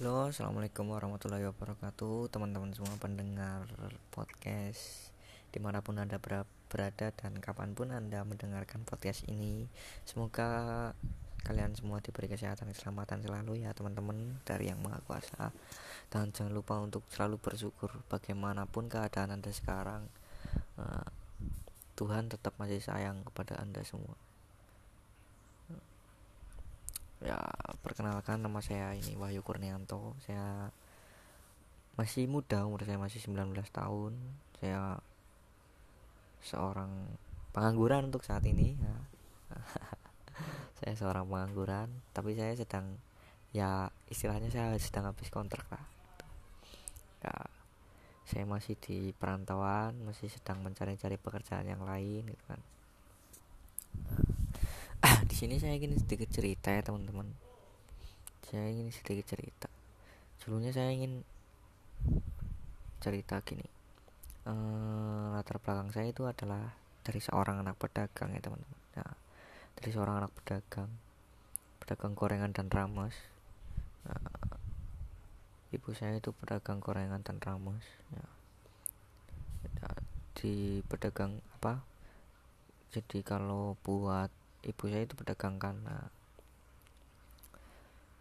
Halo, assalamualaikum warahmatullahi wabarakatuh, teman-teman semua pendengar podcast di mana pun anda berada dan kapan pun anda mendengarkan podcast ini. Semoga kalian semua diberi kesehatan dan keselamatan selalu ya teman-teman dari yang maha kuasa. Dan jangan lupa untuk selalu bersyukur bagaimanapun keadaan anda sekarang. Eh, Tuhan tetap masih sayang kepada anda semua ya perkenalkan nama saya ini Wahyu Kurnianto. Saya masih muda umur saya masih 19 tahun. Saya seorang pengangguran untuk saat ini. Ya. saya seorang pengangguran tapi saya sedang ya istilahnya saya sedang habis kontrak lah. Ya saya masih di perantauan masih sedang mencari-cari pekerjaan yang lain gitu kan. Di sini saya ingin sedikit cerita ya teman-teman saya ingin sedikit cerita. Sebelumnya saya ingin cerita gini. Ehm, latar belakang saya itu adalah dari seorang anak pedagang ya teman-teman. Nah, dari seorang anak pedagang pedagang gorengan dan rames. Nah, ibu saya itu pedagang gorengan dan rames ya. Nah, di pedagang apa? Jadi kalau buat ibu saya itu pedagang karena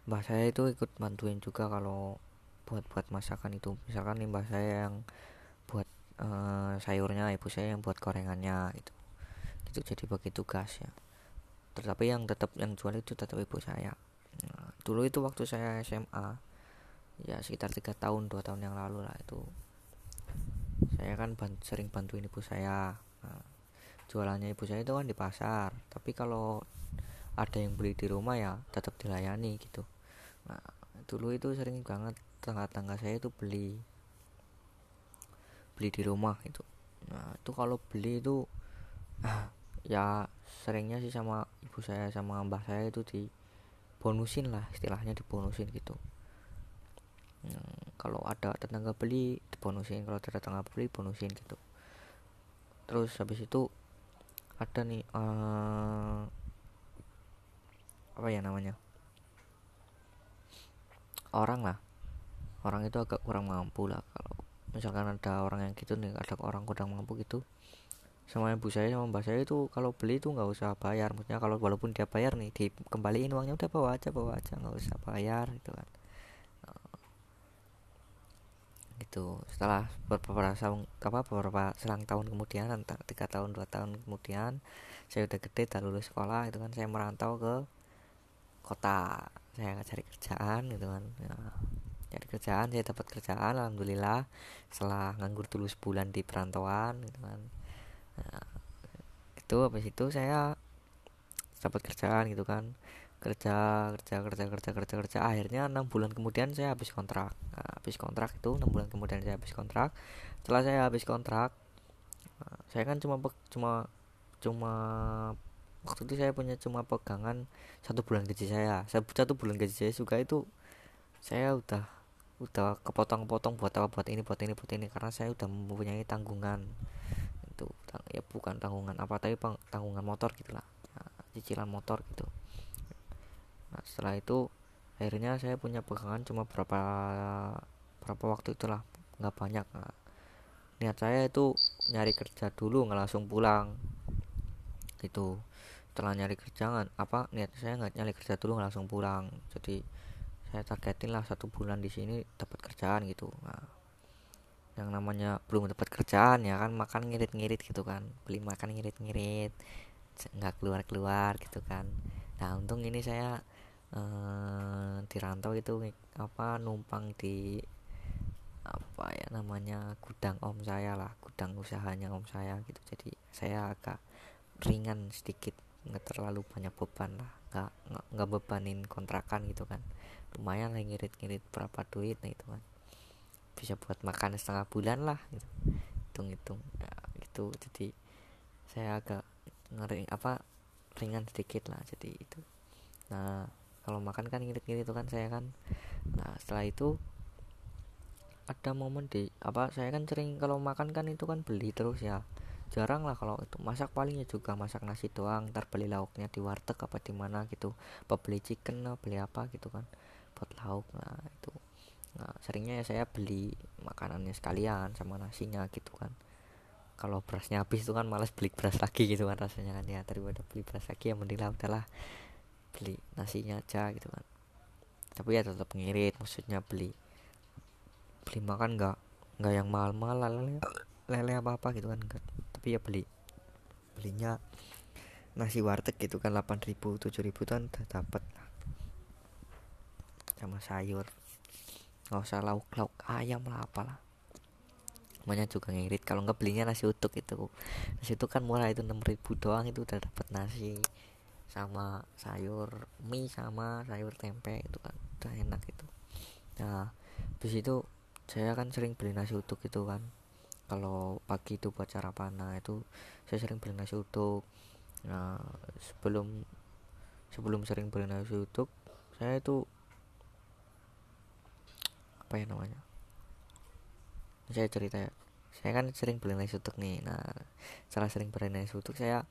mbah saya itu ikut bantuin juga kalau buat buat masakan itu. Misalkan nih mbah saya yang buat uh, sayurnya ibu saya yang buat gorengannya itu itu jadi bagi tugas ya. Tetapi yang tetap yang jual itu tetap ibu saya. Nah, dulu itu waktu saya SMA ya sekitar tiga tahun dua tahun yang lalu lah itu. Saya kan ban sering bantuin ibu saya. Nah, jualannya ibu saya itu kan di pasar. Tapi kalau ada yang beli di rumah ya tetap dilayani gitu. Nah dulu itu sering banget tangga-tangga saya itu beli beli di rumah itu nah itu kalau beli itu ya seringnya sih sama ibu saya sama mbah saya itu di bonusin lah istilahnya dibonusin gitu. Hmm, kalau ada tetangga beli dibonusin. Kalau ada tetangga beli bonusin gitu. Terus habis itu ada nih uh, apa ya namanya? Orang lah. Orang itu agak kurang mampu lah kalau misalkan ada orang yang gitu nih ada orang kurang mampu gitu. Sama ibu saya sama mbak saya itu kalau beli itu nggak usah bayar. Maksudnya kalau walaupun dia bayar nih dikembaliin uangnya udah bawa aja bawa aja. Nggak usah bayar gitu kan. Gitu. Setelah beberapa apa beberapa selang tahun kemudian antara tiga tahun dua tahun kemudian saya udah gede dan lulus sekolah itu kan saya merantau ke kota. Saya cari kerjaan gitu kan. Ya, cari kerjaan saya dapat kerjaan alhamdulillah. Setelah nganggur dulu sebulan di perantauan gitu kan. Nah, itu habis itu saya dapat kerjaan gitu kan. Kerja kerja kerja kerja kerja kerja. Akhirnya enam bulan kemudian saya habis kontrak. Nah, habis kontrak itu enam bulan kemudian saya habis kontrak. Setelah saya habis kontrak nah, saya kan cuma cuma cuma waktu itu saya punya cuma pegangan satu bulan gaji saya. Satu bulan gaji saya juga itu saya udah udah kepotong-potong buat apa buat ini buat ini buat ini karena saya udah mempunyai tanggungan. Itu ya bukan tanggungan apa tapi tanggungan motor gitulah nah, cicilan motor gitu. Nah setelah itu akhirnya saya punya pegangan cuma berapa berapa waktu itulah nggak banyak. Nah, niat saya itu nyari kerja dulu nggak langsung pulang gitu. Setelah nyari kerjaan apa niat saya nggak nyari kerja dulu langsung pulang. Jadi saya targetin lah satu bulan di sini dapat kerjaan gitu. Nah yang namanya belum dapat kerjaan ya kan makan ngirit-ngirit gitu kan. Beli makan ngirit-ngirit nggak keluar-keluar gitu kan. Nah untung ini saya eh, di rantau itu apa numpang di apa ya namanya gudang om saya lah gudang usahanya om saya gitu. Jadi saya agak ringan sedikit nggak terlalu banyak beban lah nggak nggak bebanin kontrakan gitu kan. Lumayan lah ngirit-ngirit berapa duit nah itu kan. Bisa buat makan setengah bulan lah gitu. Hitung-hitung ya, gitu. Jadi saya agak ngering apa ringan sedikit lah. Jadi itu. Nah kalau makan kan ngirit-ngirit itu kan saya kan. Nah setelah itu ada momen di apa saya kan sering kalau makan kan itu kan beli terus ya jarang lah kalau itu. Masak palingnya juga masak nasi doang ntar beli lauknya di warteg apa di mana gitu. Apa beli chicken lah beli apa gitu kan. Buat lauk nah itu. Seringnya ya saya beli makanannya sekalian sama nasinya gitu kan. Kalau berasnya habis itu kan malas beli beras lagi gitu kan rasanya kan. Ya daripada beli beras lagi ya mending lah udahlah. Beli nasinya aja gitu kan. Tapi ya tetap ngirit maksudnya beli beli makan nggak nggak yang mahal-mahal lele, lele apa apa gitu kan enggak. Tapi ya beli belinya nasi warteg gitu kan 8000 7000 kan udah dapat sama sayur. Nggak usah lauk lauk ayam lah apalah. Semuanya juga ngirit. Kalau nggak belinya nasi utuk itu nasi utuk kan murah itu 6000 doang itu udah dapat nasi sama sayur mie sama sayur tempe itu kan udah enak itu. Nah habis itu saya kan sering beli nasi utuk itu kan kalau pagi itu buat sarapan nah itu saya sering beli nasi utuk nah sebelum sebelum sering beli nasi utuk saya itu apa ya namanya? Saya cerita ya. Saya kan sering beli nasi utuk nih. Nah setelah sering beli nasi utuk saya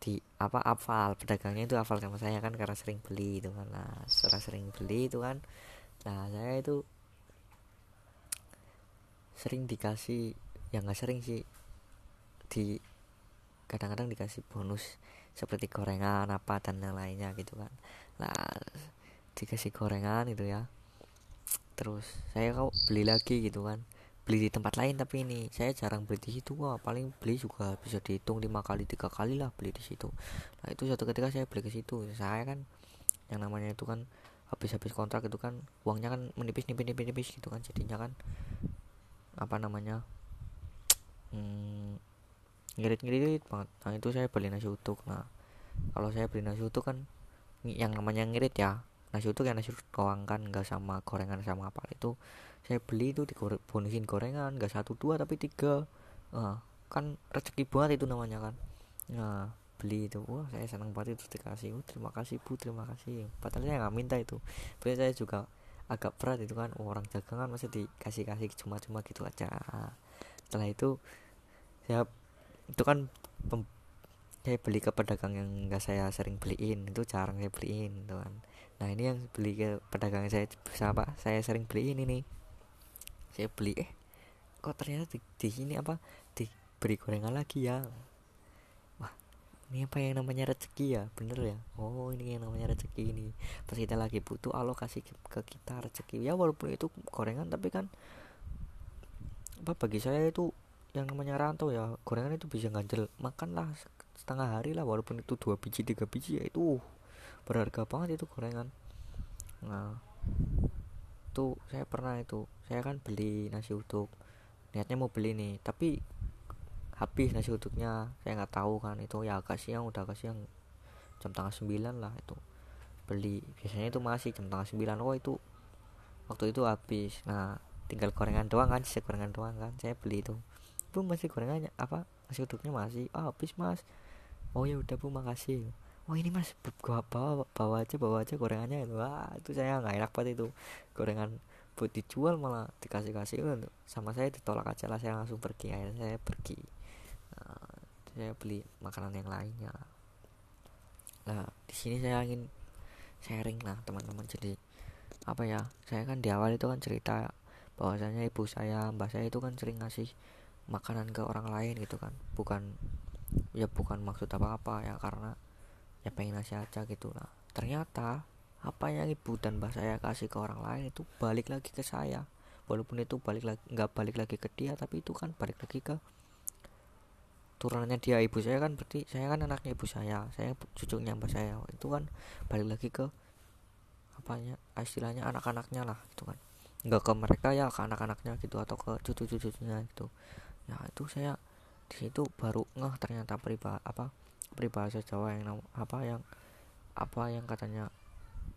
di apa hafal. Pedagangnya itu hafal sama saya kan karena sering beli itu kan. Nah setelah sering beli itu kan nah saya itu sering dikasih yang nggak sering sih. Di kadang-kadang dikasih bonus seperti gorengan apa dan yang lainnya gitu kan. Nah dikasih gorengan itu ya. Terus saya kau beli lagi gitu kan. Beli di tempat lain tapi ini saya jarang beli di situ. Wah paling beli juga bisa dihitung lima kali tiga kali lah beli di situ. Nah itu suatu ketika saya beli ke situ. Saya kan yang namanya itu kan habis-habis kontrak itu kan uangnya kan menipis nipis nipis nipis gitu kan. Jadinya kan apa namanya hmm, ngirit-ngirit banget. Nah itu saya beli nasi utuk nah kalau saya beli nasi utuk kan yang namanya ngirit ya nasi utuk yang nasi doang kan nggak sama gorengan sama apa. Itu saya beli itu bonusin gorengan nggak satu dua tapi tiga. Nah, kan rezeki banget itu namanya kan. Nah beli itu. Wah saya senang banget itu dikasih. Oh, terima kasih bu terima kasih. Padahal saya nggak minta itu. Tapi saya juga agak berat itu kan. Orang dagangan masih dikasih kasih cuma-cuma gitu aja. Setelah itu saya itu kan saya beli ke pedagang yang nggak saya sering beliin itu jarang saya beliin gitu kan. Nah ini yang beli ke pedagang saya apa saya sering beli ini. Saya beli eh kok ternyata di, di sini apa? Diberi gorengan lagi ya. Wah ini apa yang namanya rezeki ya? Bener ya? Oh ini yang namanya rezeki ini. Pas kita lagi butuh alokasi ke kita rezeki. Ya walaupun itu gorengan tapi kan apa bagi saya itu yang namanya rantau ya gorengan itu bisa ganjel makan lah setengah hari lah walaupun itu dua biji tiga biji ya itu berharga banget itu gorengan. Nah itu saya pernah itu saya kan beli nasi uduk niatnya mau beli nih tapi habis nasi uduknya saya nggak tahu kan itu ya agak siang udah agak siang jam tengah sembilan lah itu beli. Biasanya itu masih jam tengah sembilan oh itu waktu itu habis. Nah tinggal gorengan doang kan sisa gorengan doang kan saya beli itu bu masih gorengannya? Apa? Nasi uduknya masih? Ah habis mas. Oh ya udah bu makasih. Oh ini mas bawa bawa bawa aja bawa aja gorengannya. Wah itu saya nggak enak banget itu. Gorengan buat dijual malah dikasih kasih sama saya ditolak aja lah saya langsung pergi. Akhirnya saya pergi. Nah, saya beli makanan yang lainnya. Nah di sini saya ingin sharing lah teman-teman. Jadi apa ya? Saya kan di awal itu kan cerita bahwasanya ibu saya mbak saya itu kan sering ngasih makanan ke orang lain gitu kan. Bukan ya bukan maksud apa-apa ya karena ya pengen ngasih aja gitu lah. Ternyata apa yang ibu dan mbak saya kasih ke orang lain itu balik lagi ke saya. Walaupun itu balik lagi nggak balik lagi ke dia tapi itu kan balik lagi ke turunannya dia. Ibu saya kan berarti saya kan anaknya ibu saya saya cucunya mbak saya. Itu kan balik lagi ke apanya istilahnya anak-anaknya lah gitu kan. Nggak ke mereka ya ke anak-anaknya gitu atau ke cucu-cucunya gitu ya itu saya di situ baru ngeh ternyata pribadi apa peribahasa Jawa yang apa yang apa yang katanya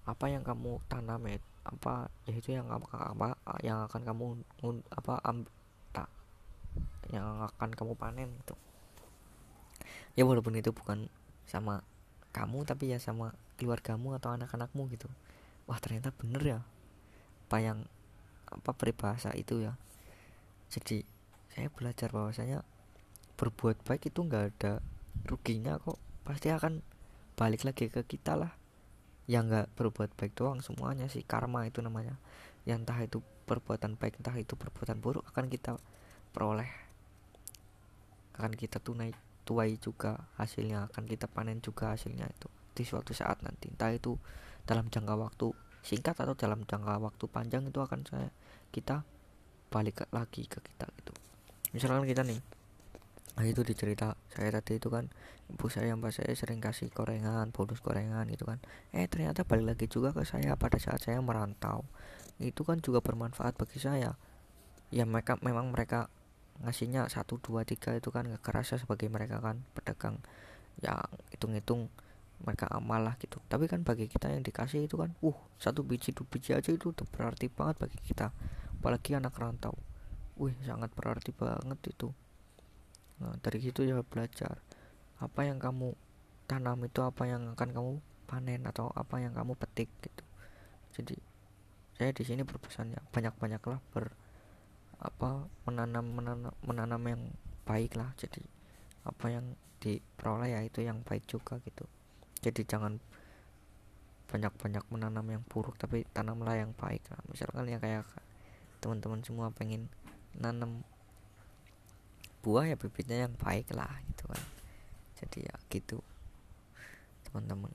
apa yang kamu tanam ya apa ya itu yang apa, apa yang akan kamu apa am, tak yang akan kamu panen itu ya walaupun itu bukan sama kamu tapi ya sama keluargamu atau anak-anakmu gitu. Wah ternyata bener ya apa yang apa peribahasa itu ya. Jadi saya belajar bahwasanya berbuat baik itu nggak ada ruginya kok. Pasti akan balik lagi ke kita lah. Yang nggak berbuat baik doang semuanya sih. Karma itu namanya. Yang entah itu perbuatan baik entah itu perbuatan buruk akan kita peroleh. Akan kita tunai tuai juga hasilnya akan kita panen juga hasilnya itu di suatu saat nanti. Entah itu dalam jangka waktu singkat atau dalam jangka waktu panjang itu akan saya kita balik lagi ke kita gitu misalkan kita nih nah itu dicerita saya tadi itu kan ibu saya mbak saya sering kasih gorengan bonus gorengan gitu kan. Eh ternyata balik lagi juga ke saya pada saat saya merantau. Itu kan juga bermanfaat bagi saya. Ya mereka memang mereka ngasihnya satu dua tiga itu kan gak kerasa sebagai mereka kan pedagang yang hitung-hitung mereka amal lah gitu. Tapi kan bagi kita yang dikasih itu kan uh satu biji dua biji aja itu berarti banget bagi kita. Apalagi anak rantau wih sangat berarti banget itu Nah, dari situ ya belajar apa yang kamu tanam itu apa yang akan kamu panen atau apa yang kamu petik gitu. Jadi saya di sini berpesan ya banyak-banyaklah ber apa menanam menanam menanam yang baik lah. Jadi apa yang diperoleh ya itu yang baik juga gitu. Jadi jangan banyak-banyak menanam yang buruk tapi tanamlah yang baik lah. Misalkan ya kayak teman-teman semua pengen nanam buah ya bibitnya yang baik lah gitu kan. Jadi ya gitu teman-teman.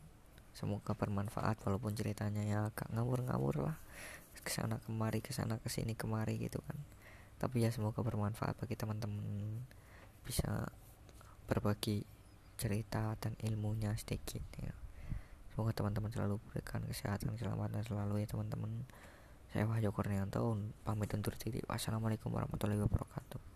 Semoga bermanfaat walaupun ceritanya ya agak ngawur-ngawur lah. Ke sana kemari ke sana ke sini kemari gitu kan. Tapi ya semoga bermanfaat bagi teman-teman. Bisa berbagi cerita dan ilmunya sedikit ya. Semoga teman-teman selalu berikan kesehatan keselamatan selalu ya teman-teman saya Wahyu Kurnianto pamit undur diri. Wassalamualaikum warahmatullahi wabarakatuh